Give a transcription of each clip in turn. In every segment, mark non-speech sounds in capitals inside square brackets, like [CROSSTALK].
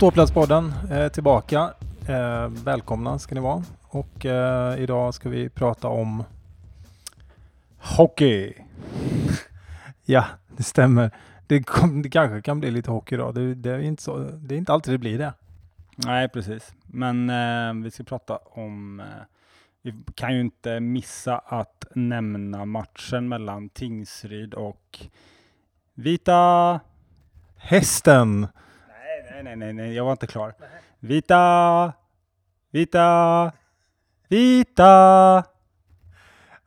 Ståplatspodden är tillbaka. Eh, välkomna ska ni vara. Och eh, idag ska vi prata om hockey. [LAUGHS] ja, det stämmer. Det, kom, det kanske kan bli lite hockey idag. Det, det, är inte så, det är inte alltid det blir det. Nej, precis. Men eh, vi ska prata om... Eh, vi kan ju inte missa att nämna matchen mellan Tingsryd och Vita... Hästen! Nej, nej, nej, nej, jag var inte klar. Vita... Vita... Vita...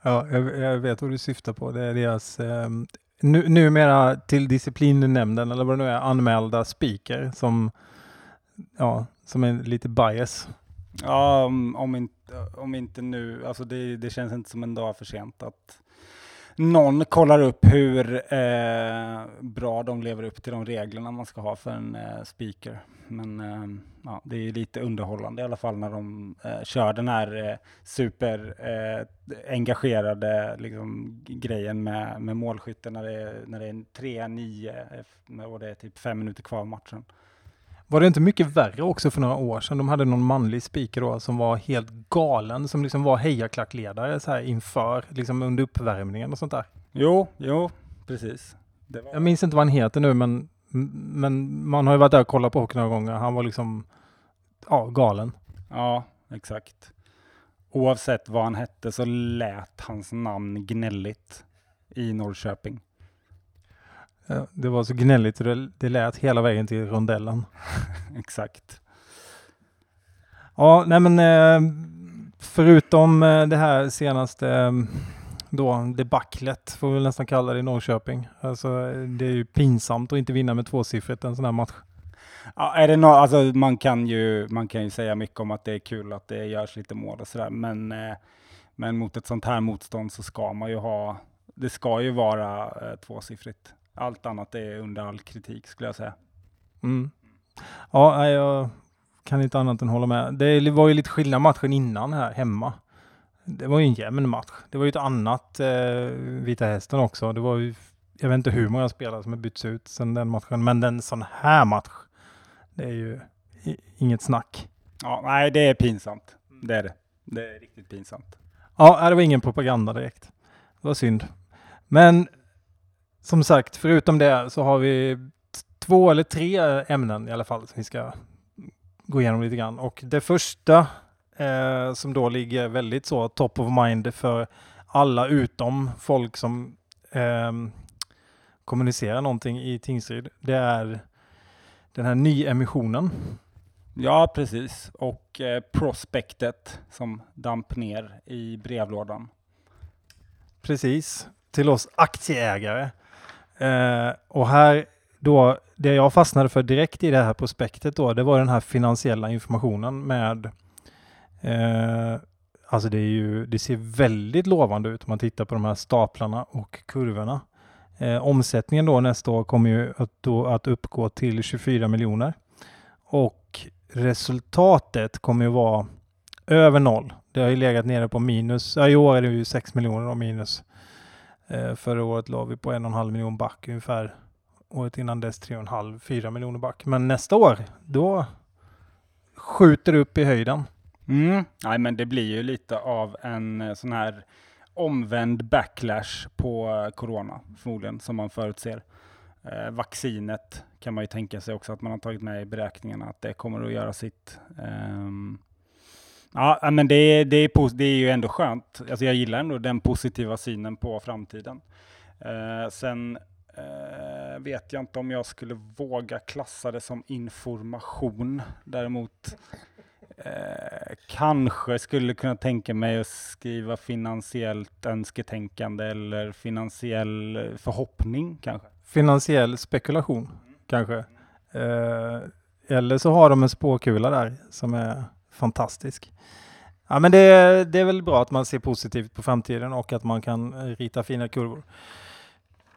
Ja, jag, jag vet vad du syftar på. Det är deras eh, nu, numera till disciplinnämnden eller vad det nu är anmälda speaker som, ja, som är lite bias. Ja, om, om, inte, om inte nu, alltså det, det känns inte som en dag för sent att någon kollar upp hur eh, bra de lever upp till de reglerna man ska ha för en eh, speaker. Men eh, ja, det är lite underhållande i alla fall när de eh, kör den här eh, super eh, engagerade liksom, grejen med, med målskytten när det är, när det är 3-9 och det är typ fem minuter kvar av matchen. Var det inte mycket värre också för några år sedan? De hade någon manlig speaker då som var helt galen, som liksom var hejaklackledare så här inför, liksom under uppvärmningen och sånt där. Jo, jo, precis. Var... Jag minns inte vad han heter nu, men, men man har ju varit där och kollat på hockey några gånger. Han var liksom, ja, galen. Ja, exakt. Oavsett vad han hette så lät hans namn gnälligt i Norrköping. Det var så gnälligt och det, det lät hela vägen till rondellen. [LAUGHS] Exakt. Ja, nej men eh, förutom eh, det här senaste då debaclet, får vi nästan kalla det i Norrköping. Alltså det är ju pinsamt att inte vinna med tvåsiffrigt en sån här match. Ja, är det no alltså, man, kan ju, man kan ju säga mycket om att det är kul att det görs lite mål och sådär, men, men mot ett sånt här motstånd så ska man ju ha, det ska ju vara tvåsiffrigt allt annat är under all kritik skulle jag säga. Mm. Ja, jag kan inte annat än hålla med. Det var ju lite skillnad matchen innan här hemma. Det var ju en jämn match. Det var ju ett annat eh, Vita Hästen också. Det var ju, jag vet inte hur många spelare som har bytts ut sedan den matchen, men en sån här match, det är ju inget snack. Ja, nej, det är pinsamt. Det är det. Det är riktigt pinsamt. Ja, det var ingen propaganda direkt. Det var synd. Men som sagt, förutom det så har vi två eller tre ämnen i alla fall som vi ska gå igenom lite grann. Och det första eh, som då ligger väldigt så top of mind för alla utom folk som eh, kommunicerar någonting i Tingsryd, det är den här nyemissionen. Ja, precis. Och eh, prospektet som damp ner i brevlådan. Precis. Till oss aktieägare. Eh, och här då, det jag fastnade för direkt i det här prospektet då, det var den här finansiella informationen med eh, Alltså det, är ju, det ser väldigt lovande ut om man tittar på de här staplarna och kurvorna. Eh, omsättningen då nästa år kommer ju att, då, att uppgå till 24 miljoner. Och resultatet kommer ju vara över noll. Det har ju legat nere på minus. Ja, I år är det ju 6 miljoner och minus. Eh, förra året låg vi på en och en halv miljon back ungefär. Året innan dess tre och en halv, fyra miljoner back. Men nästa år, då skjuter det upp i höjden. Mm. Nej, men det blir ju lite av en eh, sån här omvänd backlash på eh, corona förmodligen som man förutser. Eh, vaccinet kan man ju tänka sig också att man har tagit med i beräkningarna att det kommer att göra sitt. Um, Ja, men det är, det, är, det är ju ändå skönt. Alltså jag gillar ändå den positiva synen på framtiden. Eh, sen eh, vet jag inte om jag skulle våga klassa det som information. Däremot eh, kanske skulle kunna tänka mig att skriva finansiellt önsketänkande eller finansiell eh, förhoppning kanske. Finansiell spekulation mm. kanske. Eh, eller så har de en spåkula där som är fantastisk. Ja, men det, det är väl bra att man ser positivt på framtiden och att man kan rita fina kurvor.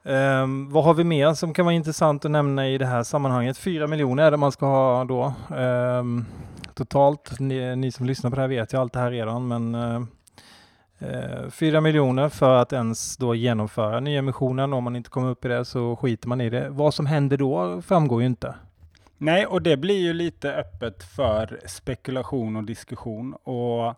Um, vad har vi mer som kan vara intressant att nämna i det här sammanhanget? Fyra miljoner är det man ska ha då. Um, totalt, ni, ni, som lyssnar på det här vet ju allt det här redan, men uh, fyra miljoner för att ens då genomföra nyemissionen. Om man inte kommer upp i det så skiter man i det. Vad som händer då framgår ju inte. Nej, och det blir ju lite öppet för spekulation och diskussion. Och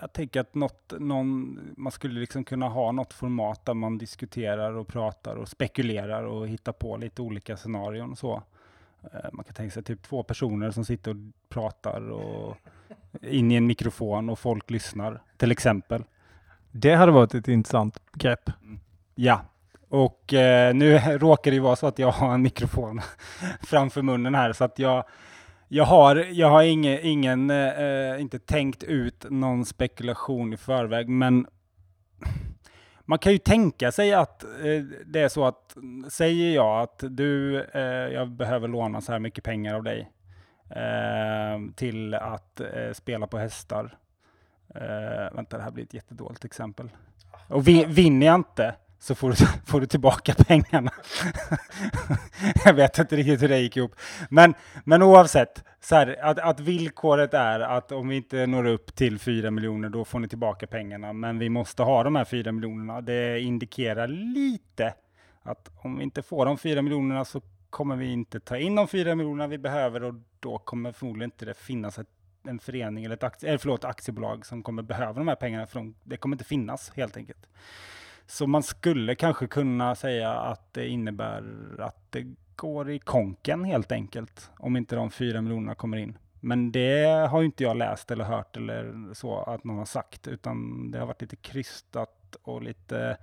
jag tänker att något, någon, man skulle liksom kunna ha något format där man diskuterar och pratar och spekulerar och hittar på lite olika scenarion och så. Eh, man kan tänka sig typ två personer som sitter och pratar och in i en mikrofon och folk lyssnar, till exempel. Det hade varit ett intressant grepp. Ja, och eh, nu [LAUGHS] råkar det ju vara så att jag har en mikrofon [LAUGHS] framför munnen här, så att jag, jag har, jag har inge, ingen eh, eh, inte tänkt ut någon spekulation i förväg, men man kan ju tänka sig att eh, det är så att säger jag att du, eh, jag behöver låna så här mycket pengar av dig eh, till att eh, spela på hästar. Eh, vänta, det här blir ett jättedåligt exempel. Och vi, vinner jag inte så får du, [LAUGHS] får du tillbaka pengarna. [LAUGHS] jag vet inte riktigt hur det gick ihop. Men, men oavsett, så här, att, att villkoret är att om vi inte når upp till 4 miljoner, då får ni tillbaka pengarna. Men vi måste ha de här 4 miljonerna. Det indikerar lite att om vi inte får de 4 miljonerna så kommer vi inte ta in de 4 miljonerna vi behöver och då kommer förmodligen inte det finnas ett, en förening eller ett aktie, eller förlåt, aktiebolag som kommer behöva de här pengarna, för de, det kommer inte finnas helt enkelt. Så man skulle kanske kunna säga att det innebär att det går i konken helt enkelt, om inte de fyra miljonerna kommer in. Men det har inte jag läst eller hört eller så att någon har sagt, utan det har varit lite krystat och lite,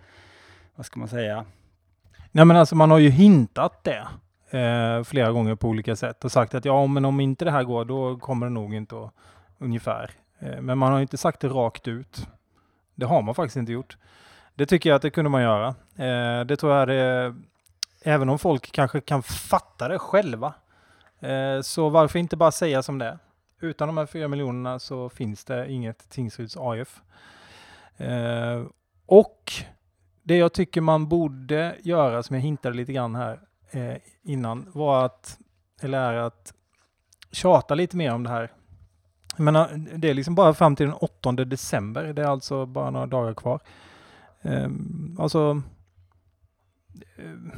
vad ska man säga? Nej men alltså man har ju hintat det eh, flera gånger på olika sätt och sagt att ja, men om inte det här går, då kommer det nog inte att, ungefär. Eh, men man har inte sagt det rakt ut. Det har man faktiskt inte gjort. Det tycker jag att det kunde man göra. Eh, det tror jag det, även om folk kanske kan fatta det själva. Eh, så varför inte bara säga som det är? Utan de här fyra miljonerna så finns det inget Tingsryds AF. Eh, och det jag tycker man borde göra, som jag hintade lite grann här eh, innan, var att, eller är att tjata lite mer om det här. Jag menar, det är liksom bara fram till den 8 december, det är alltså bara några dagar kvar. Um, alltså, eh,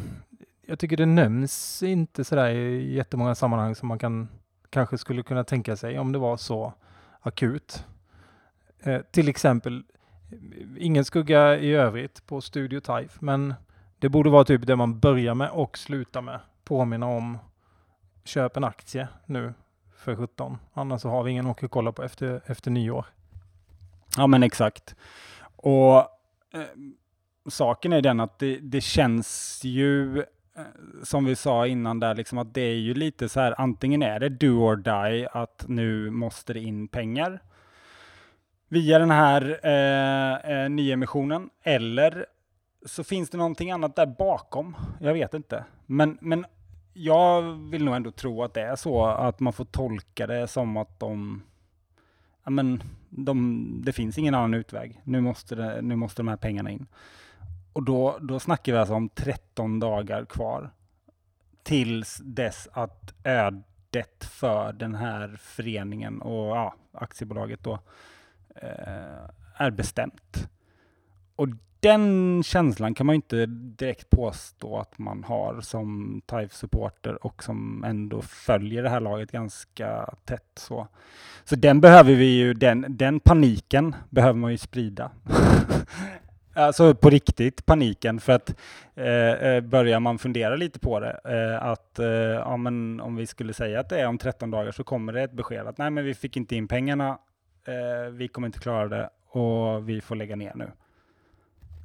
jag tycker det nämns inte sådär i jättemånga sammanhang som man kan kanske skulle kunna tänka sig om det var så akut. Eh, till exempel, ingen skugga i övrigt på Studio Type, men det borde vara typ det man börjar med och slutar med. Påminna om köp en aktie nu för 17. Annars så har vi ingen att kolla på efter, efter nyår. Ja men exakt. Och eh, saken är den att det, det känns ju eh, som vi sa innan där, liksom att det är ju lite så här, antingen är det do or die, att nu måste det in pengar via den här eh, eh, nyemissionen, eller så finns det någonting annat där bakom. Jag vet inte. Men, men jag vill nog ändå tro att det är så att man får tolka det som att de ja, men de, det finns ingen annan utväg. Nu måste, det, nu måste de här pengarna in. Och då, då snackar vi alltså om 13 dagar kvar tills dess att ödet för den här föreningen och ja, aktiebolaget då eh, är bestämt. Och den känslan kan man inte direkt påstå att man har som TIFE-supporter och som ändå följer det här laget ganska tätt. Så, så den behöver vi ju, den, den paniken behöver man ju sprida. [LAUGHS] alltså på riktigt paniken, för att eh, eh, börjar man fundera lite på det, eh, att eh, ja, men om vi skulle säga att det är om 13 dagar så kommer det ett besked att nej, men vi fick inte in pengarna, eh, vi kommer inte klara det och vi får lägga ner nu.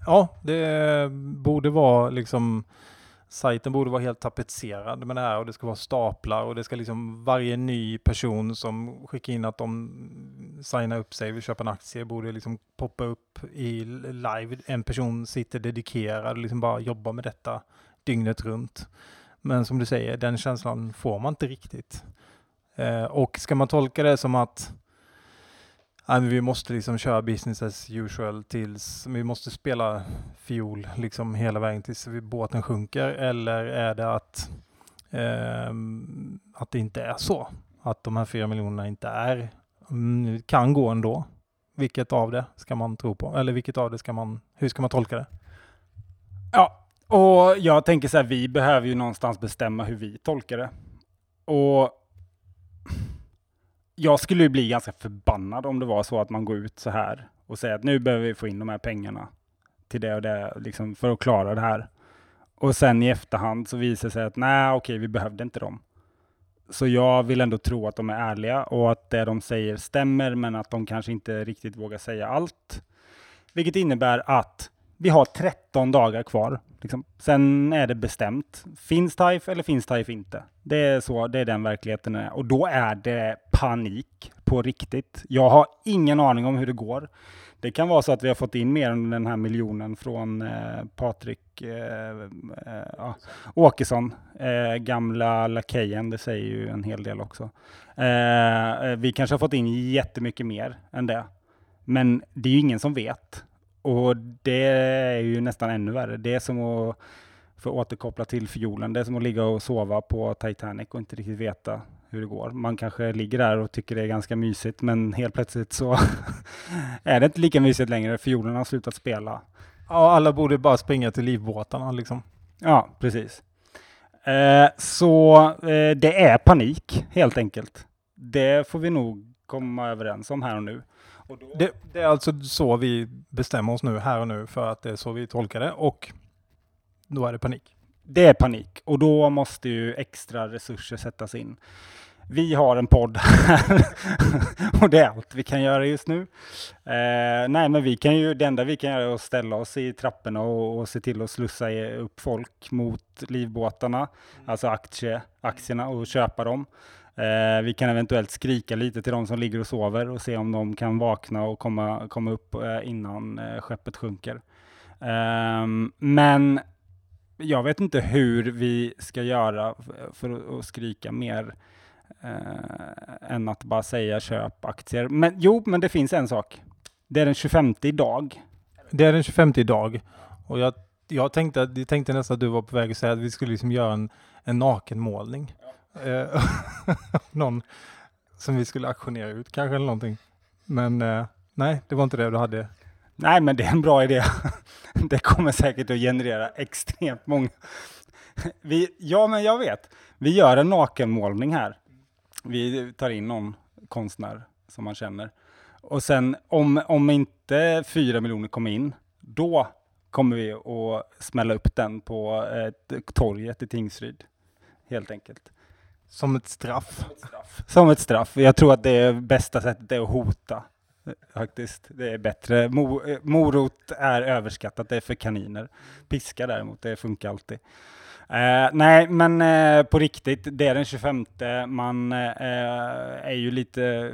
Ja, det borde vara liksom sajten borde vara helt tapetserad med det här och det ska vara staplar och det ska liksom varje ny person som skickar in att de signar upp sig, vill köpa en aktie, borde liksom poppa upp i live. En person sitter dedikerad och liksom bara jobbar med detta dygnet runt. Men som du säger, den känslan får man inte riktigt. Eh, och ska man tolka det som att vi måste liksom köra business as usual tills vi måste spela fiol liksom hela vägen tills båten sjunker eller är det att, eh, att det inte är så? Att de här fyra miljonerna inte är, mm, kan gå ändå? Vilket av det ska man tro på? Eller vilket av det ska man, hur ska man tolka det? Ja, och jag tänker så här, vi behöver ju någonstans bestämma hur vi tolkar det. Och jag skulle ju bli ganska förbannad om det var så att man går ut så här och säger att nu behöver vi få in de här pengarna till det och det, liksom för att klara det här. Och sen i efterhand så visar det sig att nej, okej, vi behövde inte dem. Så jag vill ändå tro att de är ärliga och att det de säger stämmer, men att de kanske inte riktigt vågar säga allt. Vilket innebär att vi har 13 dagar kvar. Liksom. Sen är det bestämt. Finns TIFE eller finns TIFE inte? Det är, så, det är den verkligheten är. Och då är det panik på riktigt. Jag har ingen aning om hur det går. Det kan vara så att vi har fått in mer än den här miljonen från eh, Patrik eh, eh, ja, Åkesson, eh, gamla lakejen. Det säger ju en hel del också. Eh, eh vi kanske har fått in jättemycket mer än det. Men det är ju ingen som vet. Och det är ju nästan ännu värre. Det är som att, för att återkoppla till fiolen, det är som att ligga och sova på Titanic och inte riktigt veta hur det går. Man kanske ligger där och tycker det är ganska mysigt, men helt plötsligt så [LAUGHS] är det inte lika mysigt längre. Fiolen har slutat spela. Ja, alla borde bara springa till livbåtarna liksom. Ja, precis. Eh, så eh, det är panik, helt enkelt. Det får vi nog komma överens om här och nu. Och då, Det, det är alltså så vi bestämmer oss nu, här och nu, för att det är så vi tolkar det och då är det panik. Det är panik och då måste ju extra resurser sättas in. Vi har en podd här [LAUGHS] och det är allt vi kan göra just nu. Eh, nej, men vi kan ju, det enda vi kan göra är att ställa oss i trapporna och, och se till att slussa upp folk mot livbåtarna, alltså aktie, aktierna och köpa dem. Eh, vi kan eventuellt skrika lite till de som ligger och sover och se om de kan vakna och komma, komma upp eh, innan eh, skeppet sjunker. Ehm, men jag vet inte hur vi ska göra för att- skrika mer eh, än att bara säga köp aktier. Men jo, men det finns en sak. Det är den 25 idag. Det är den 25 idag och jag, jag, tänkte, jag tänkte nästan att du var på väg att säga att vi skulle liksom göra en, en nakenmålning. Eh, [LAUGHS] någon som vi skulle auktionera ut kanske eller någonting. Men eh, nej, det var inte det du hade. Nej, men det är en bra idé. [LAUGHS] Det kommer säkert att generera extremt många. Vi, ja, men jag vet. Vi gör en nakenmålning här. Vi tar in någon konstnär som man känner. Och sen om, om inte fyra miljoner kommer in, då kommer vi att smälla upp den på ett torget i Tingsryd. Helt enkelt. Som ett straff. Som ett straff. Jag tror att det är bästa sättet är att hota. Faktiskt. Det är bättre. Mo, eh, morot är överskattat, det är för kaniner. Piska däremot, det funkar alltid. Eh, nej, men eh, på riktigt, det är den 25. Man eh, är ju lite,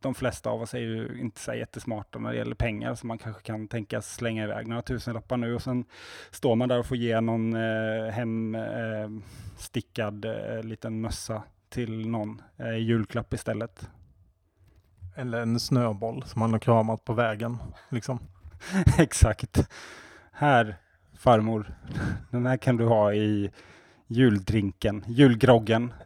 de flesta av oss är ju inte så jättesmarta när det gäller pengar, så man kanske kan tänka slänga iväg några tusenlappar nu och sen står man där och får ge någon eh, hem eh, eh, liten mössa till någon julklapp istället. Eller en snöboll som man har kramat på vägen. Liksom. [LAUGHS] Exakt. Här, farmor, [LAUGHS] den här kan du ha i juldrinken, julgroggen. [LAUGHS]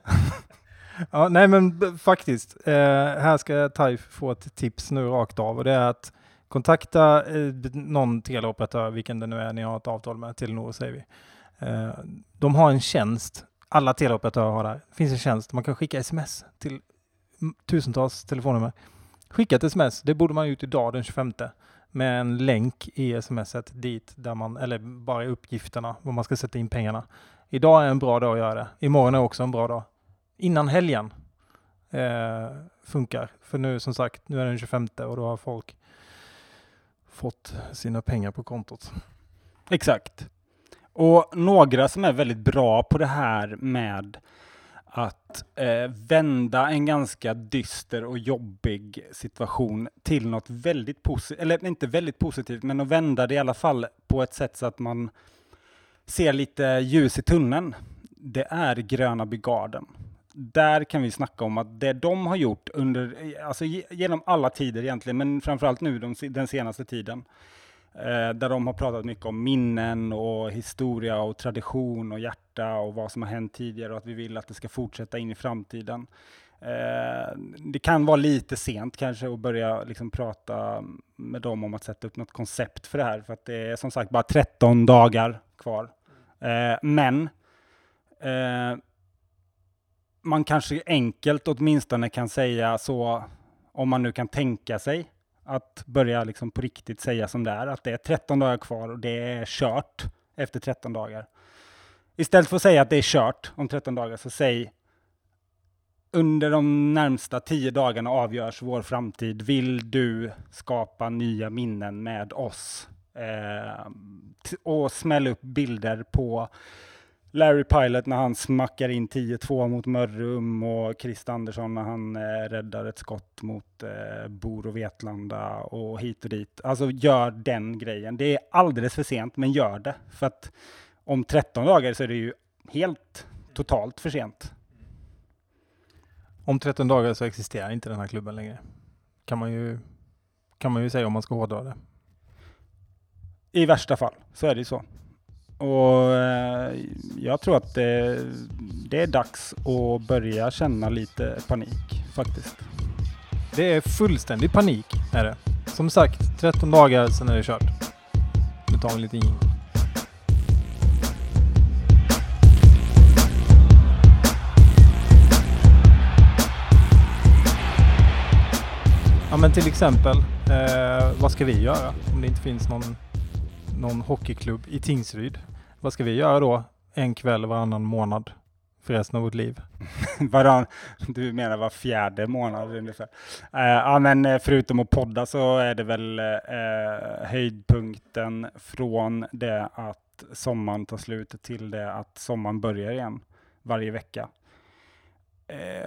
Ja, nej men faktiskt. Eh, här ska TIFE få ett tips nu rakt av och det är att kontakta eh, någon teleoperatör, vilken det nu är ni har ett avtal med, Telenor säger vi. Eh, de har en tjänst, alla teleoperatörer har det här. Det finns en tjänst, man kan skicka sms till tusentals telefonnummer. Skicka ett sms, det borde man ha gjort idag den 25 med en länk i smset dit där man, eller bara i uppgifterna, var man ska sätta in pengarna. Idag är en bra dag att göra det. Imorgon är också en bra dag innan helgen eh, funkar. För nu som sagt, nu är det den 25 och då har folk fått sina pengar på kontot. Exakt. Och några som är väldigt bra på det här med att eh, vända en ganska dyster och jobbig situation till något väldigt positivt, eller inte väldigt positivt, men att vända det i alla fall på ett sätt så att man ser lite ljus i tunneln. Det är Gröna Brigaden. där kan vi snacka om att det de har gjort under, alltså genom alla tider egentligen, men framförallt nu de, den senaste tiden, eh, Eh, där de har pratat mycket om minnen och historia och tradition och hjärta och vad som har hänt tidigare och att vi vill att det ska fortsätta in i framtiden. Eh, det kan vara lite sent kanske att börja liksom prata med dem om att sätta upp något koncept för det här, för att det är som sagt bara 13 dagar kvar. Eh, men eh, man kanske enkelt åtminstone kan säga så, om man nu kan tänka sig att börja liksom på riktigt säga som det är, att det är 13 dagar kvar och det är kört efter 13 dagar. Istället för att säga att det är kört om 13 dagar, så säg under de närmsta 10 dagarna avgörs vår framtid. Vill du skapa nya minnen med oss? Eh, och smälla upp bilder på Larry Pilot när han smackar in 10-2 mot Mörrum och Chris Andersson när han eh, räddar ett skott mot eh, Bor och Vetlanda och hit och dit. Alltså gör den grejen. Det är alldeles för sent, men gör det. För att om 13 dagar så är det ju helt totalt för sent. Om 13 dagar så existerar inte den här klubben längre. Kan man ju, kan man ju säga om man ska hårdra det. I värsta fall så är det så. Och eh, jag tror att det, det, är dags att börja känna lite panik faktiskt. Det är fullständig panik är det. Som sagt, 13 dagar sen är det kört. Nu tar vi lite in. Ja men till exempel, eh, vad ska vi göra om det inte finns någon någon hockeyklubb i Tingsryd. Vad ska vi göra då en kväll varannan månad för resten av vårt liv? [LAUGHS] Varann, du menar var fjärde månad ungefär? Uh, ja, men eh, förutom att podda så är det väl uh, höjdpunkten från det att sommaren tar slut till det att sommaren börjar igen varje vecka.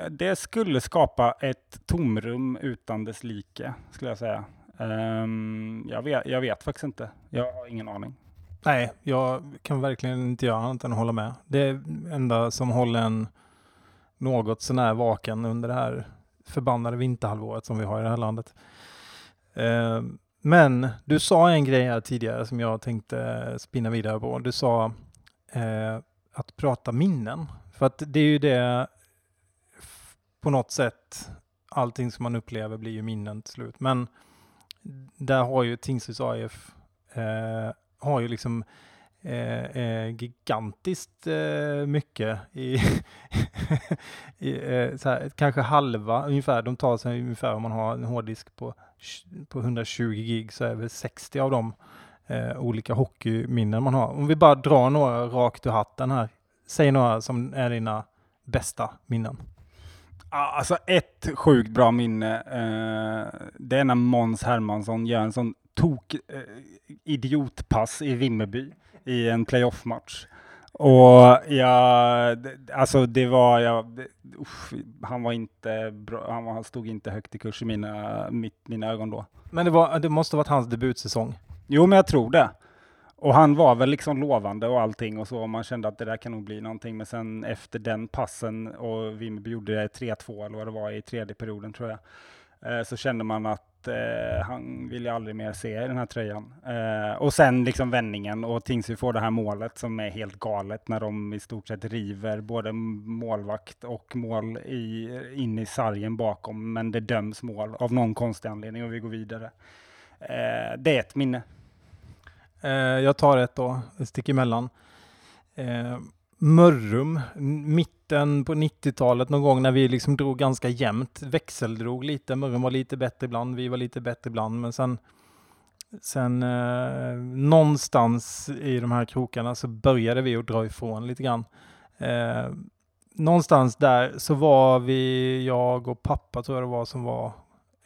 Det skulle skapa ett tomrum utan dess like, skulle jag säga. Um, jag, vet, jag vet faktiskt inte. Jag har ingen aning. Nej, jag kan verkligen inte göra annat än att hålla med. Det enda som håller en något sånär vaken under det här förbannade vinterhalvåret som vi har i det här landet. Eh, men du sa en grej här tidigare som jag tänkte spinna vidare på. Du sa eh, att prata minnen. För att det är ju det på något sätt allting som man upplever blir ju minnen till slut. Men där har ju Tingsryds AIF eh, har ju liksom eh, eh, gigantiskt eh, mycket i, [LAUGHS] i eh, här, kanske halva ungefär. De tar sig ungefär om man har en hårddisk på, på 120 gig så är väl 60 av dem eh, olika hockeyminnen man har. Om vi bara drar några rakt ur hatten här. Säg några som är dina bästa minnen. Alltså ett sjukt bra minne, eh, det är när Måns Hermansson gör en sån tok eh, idiotpass i Vimmerby i en playoff-match. Och jag, alltså det var, jag, usch, han var inte bra, han, var, han stod inte högt i kurs i mina, mitt, mina ögon då. Men det, var, det måste ha varit hans debutsäsong? Jo, men jag tror det. Och han var väl liksom lovande och allting och så, och man kände att det där kan nog bli någonting. Men sen efter den passen och Vimmerby gjorde det 3-2 eller vad det var i tredje perioden tror jag, eh, så kände man att eh, han vill jag aldrig mer se i den här tröjan. Eh, och sen liksom vändningen och Tingsryd får det här målet som är helt galet när de i stort sett river både målvakt och mål i, in i sargen bakom, men det döms mål av någon konstig anledning och vi går vidare. Eh, det är ett minne. Eh, jag tar ett då, ett stick emellan. Eh, Mörrum, mitten på 90-talet någon gång när vi liksom drog ganska jämnt, växeldrog lite. Mörrum var lite bättre ibland, vi var lite bättre ibland, men sen Sen eh, någonstans i de här krokarna så började vi att dra ifrån lite grann. Eh, någonstans där så var vi, jag och pappa tror jag det var, som var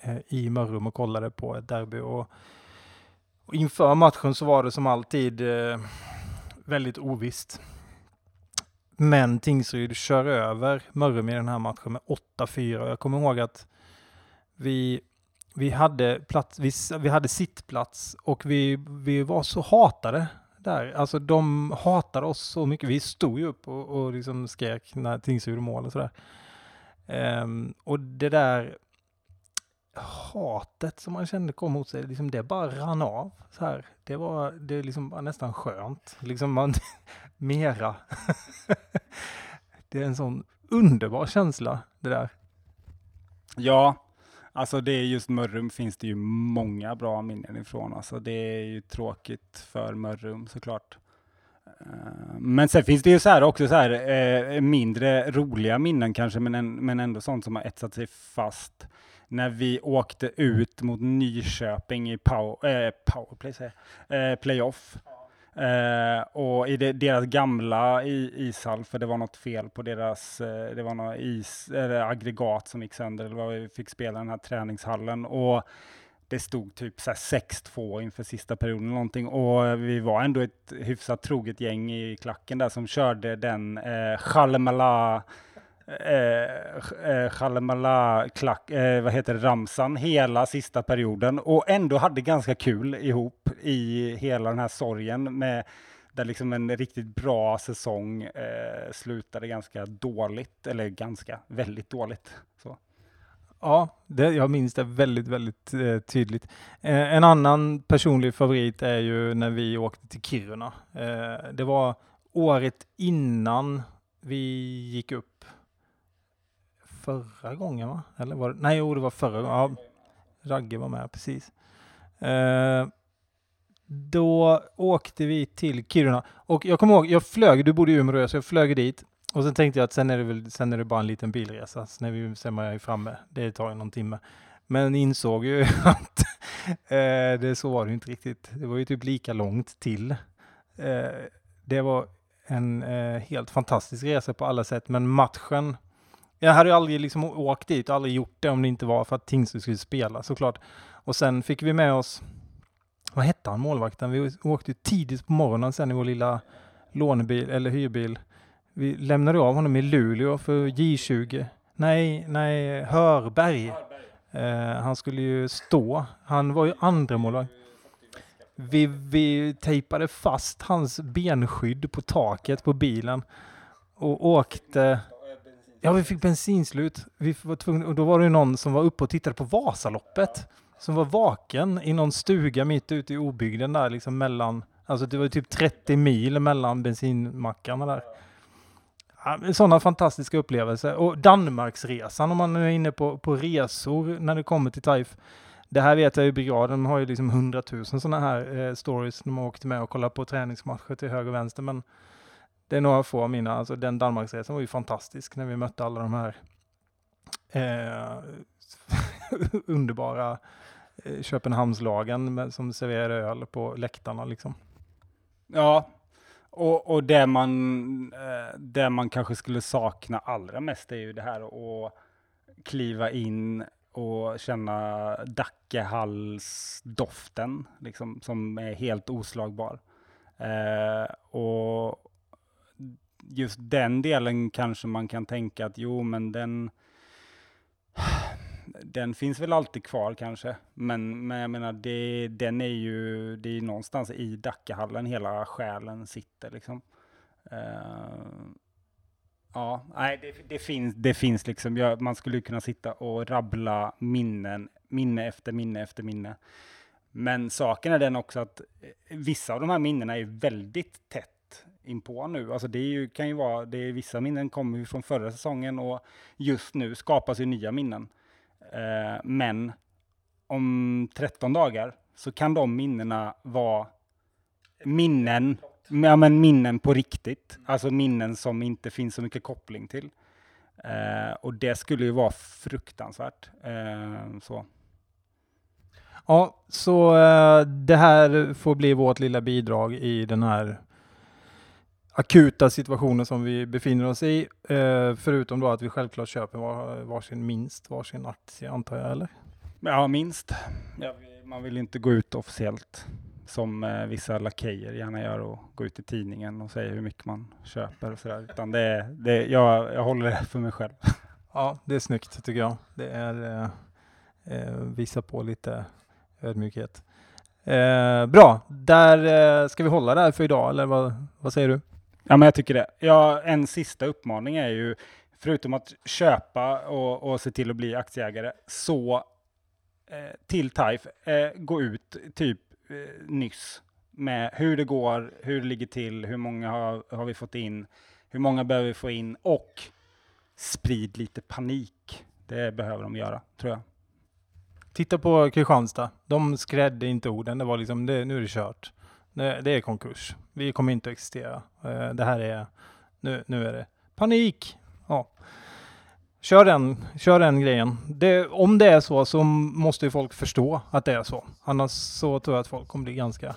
eh, i Mörrum och kollade på ett derby. Och inför matchen så var det som alltid eh, väldigt ovisst. Men Tingsryd kör över Mörrum i den här matchen med 8-4. Jag kommer ihåg att vi, vi, hade, plats, vi, vi hade sittplats och vi, vi var så hatade där. Alltså de hatade oss så mycket. Vi stod ju upp och, och liksom skrek när Tingsryd gjorde mål och sådär. Um, och det där hatet som man kände kom mot sig, liksom det bara rann av. Så här. Det var det liksom var nästan skönt. Liksom man, [LAUGHS] mera. det är en sån underbar känsla det där. Ja, alltså det är just Mörrum finns det ju många bra minnen ifrån. Alltså det är ju tråkigt för Mörrum såklart. Eh, men sen finns det ju så här också så här eh, mindre roliga minnen kanske, men, en, men ändå sånt som har etsat sig fast. När vi åkte ut mot Nyköping i power, eh, powerplay, eh, playoff. Eh, och i det, deras gamla i, ishall, för det var något fel på deras, eh, det var något is, eh, aggregat som gick sönder, eller vad vi fick spela i den här träningshallen. Och det stod typ 6-2 inför sista perioden eller någonting och vi var ändå ett hyfsat troget gäng i klacken där som körde den eh, Chalmala eh, eh, Chalemala klack, eh, vad heter det, ramsan hela sista perioden och ändå hade ganska kul ihop i hela den här sorgen med där liksom en riktigt bra säsong eh, slutade ganska dåligt, eller ganska, väldigt dåligt. Så. Ja, det, jag minns det väldigt, väldigt eh, tydligt. Eh, en annan personlig favorit är ju när vi åkte till Kiruna. Eh, det var året innan vi gick upp förra gången, va? Eller var det? Nej, jo, det var förra gången. Ja, Ragge var med, precis. Eh, då åkte vi till Kiruna och jag kommer ihåg, jag flög, du bodde i Umeå så jag flög dit och sen tänkte jag att sen är det väl, sen är det bara en liten bilresa. Sen är vi, sen är jag ju framme. Det tar ju någon timme. Men insåg ju [LAUGHS] att eh, det så var det inte riktigt. Det var ju typ lika långt till. Eh, det var en eh, helt fantastisk resa på alla sätt, men matchen jag hade ju aldrig liksom åkt dit och aldrig gjort det om det inte var för att Tingsryd skulle spela såklart. Och sen fick vi med oss, vad hette han målvakten? Vi åkte tidigt på morgonen sen i vår lilla lånebil eller hyrbil. Vi lämnade av honom i Luleå för J20. Nej, nej, Hörberg. Eh, han skulle ju stå. Han var ju andra målvakt. Vi, vi tejpade fast hans benskydd på taket på bilen och åkte. Ja, vi fick bensinslut. Vi var tvungna, och då var det någon som var uppe och tittade på Vasaloppet. Som var vaken i någon stuga mitt ute i obygden där liksom mellan. Alltså det var typ 30 mil mellan bensinmackarna där. Ja, Sådana fantastiska upplevelser. Och Danmarksresan om man nu är inne på, på resor när det kommer till TAIF. Det här vet jag ju brigaden, de har ju liksom hundratusen sådana här eh, stories när man åkte med och kollade på träningsmatcher till höger och vänster. Men det är några få av mina, alltså den Danmarksresan var ju fantastisk när vi mötte alla de här eh, [LAUGHS] underbara eh, Köpenhamnslagen med, som serverade öl på läktarna liksom. Ja, och, och det, man, eh, det man kanske skulle sakna allra mest är ju det här att kliva in och känna Dackehalsdoften, liksom, som är helt oslagbar. Eh, och just den delen kanske man kan tänka att jo, men den den finns väl alltid kvar kanske, men, men jag menar, det, den är ju, det är någonstans i Dackehallen hela själen sitter liksom. Uh, ja, nej, det, det, finns, det finns liksom, jag, man skulle kunna sitta och rabbla minnen, minne efter minne efter minne. Men saken är den också att eh, vissa av de här minnena är väldigt tätt inpå nu. Alltså det är ju, kan ju vara, det är, vissa minnen kommer ju från förra säsongen och just nu skapas ju nya minnen. Eh, men om 13 dagar så kan de minnena vara minnen, ja, men minnen på riktigt. Alltså minnen som inte finns så mycket koppling till. Eh, och det skulle ju vara fruktansvärt. Eh, så. Ja, så eh, det här får bli vårt lilla bidrag i den här akuta situationen som vi befinner oss i. Eh, förutom då att vi självklart köper var, varsin, minst varsin aktie antar jag, eller? Ja, minst. Ja, man vill inte gå ut officiellt som eh, vissa lakejer gärna gör och gå ut i tidningen och säga hur mycket man köper och sådär. Utan det, det, jag, jag håller det för mig själv. [LAUGHS] Ja, det är snyggt tycker jag. Det är eh, eh, visa på lite ödmjukhet. Eh, bra, där eh, ska vi hålla där för idag, eller vad, vad säger du? Ja, men jag tycker det. Ja, en sista uppmaning är ju förutom att köpa och, och se till att bli aktieägare, så eh, till TIFE eh, gå ut typ eh, nyss med hur det går, hur det ligger till, hur många har, har vi fått in, hur många behöver vi få in och sprid lite panik. Det behöver de göra, tror jag. Titta på Kristianstad. De skrädde inte orden. Det var liksom, det, nu är det kört. Det, är konkurs. Vi kommer inte att existera. Eh, det här är, nu, nu är det panik. Ja. Kör den, kör den grejen. Det, om det är så så måste ju folk förstå att det är så. Annars så tror jag att folk kommer bli ganska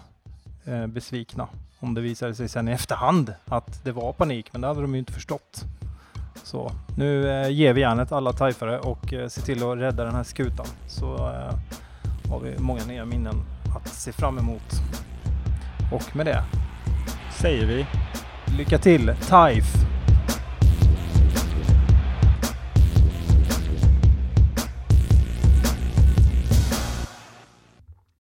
eh, besvikna. Om det visade sig sen i efterhand att det var panik, men det hade de ju inte förstått. Så nu eh, ger vi järnet alla tajfare och eh, ser till att rädda den här skutan. Så eh, har vi många nya minnen att se fram emot. Och med det Säger vi. lycka till TIFE!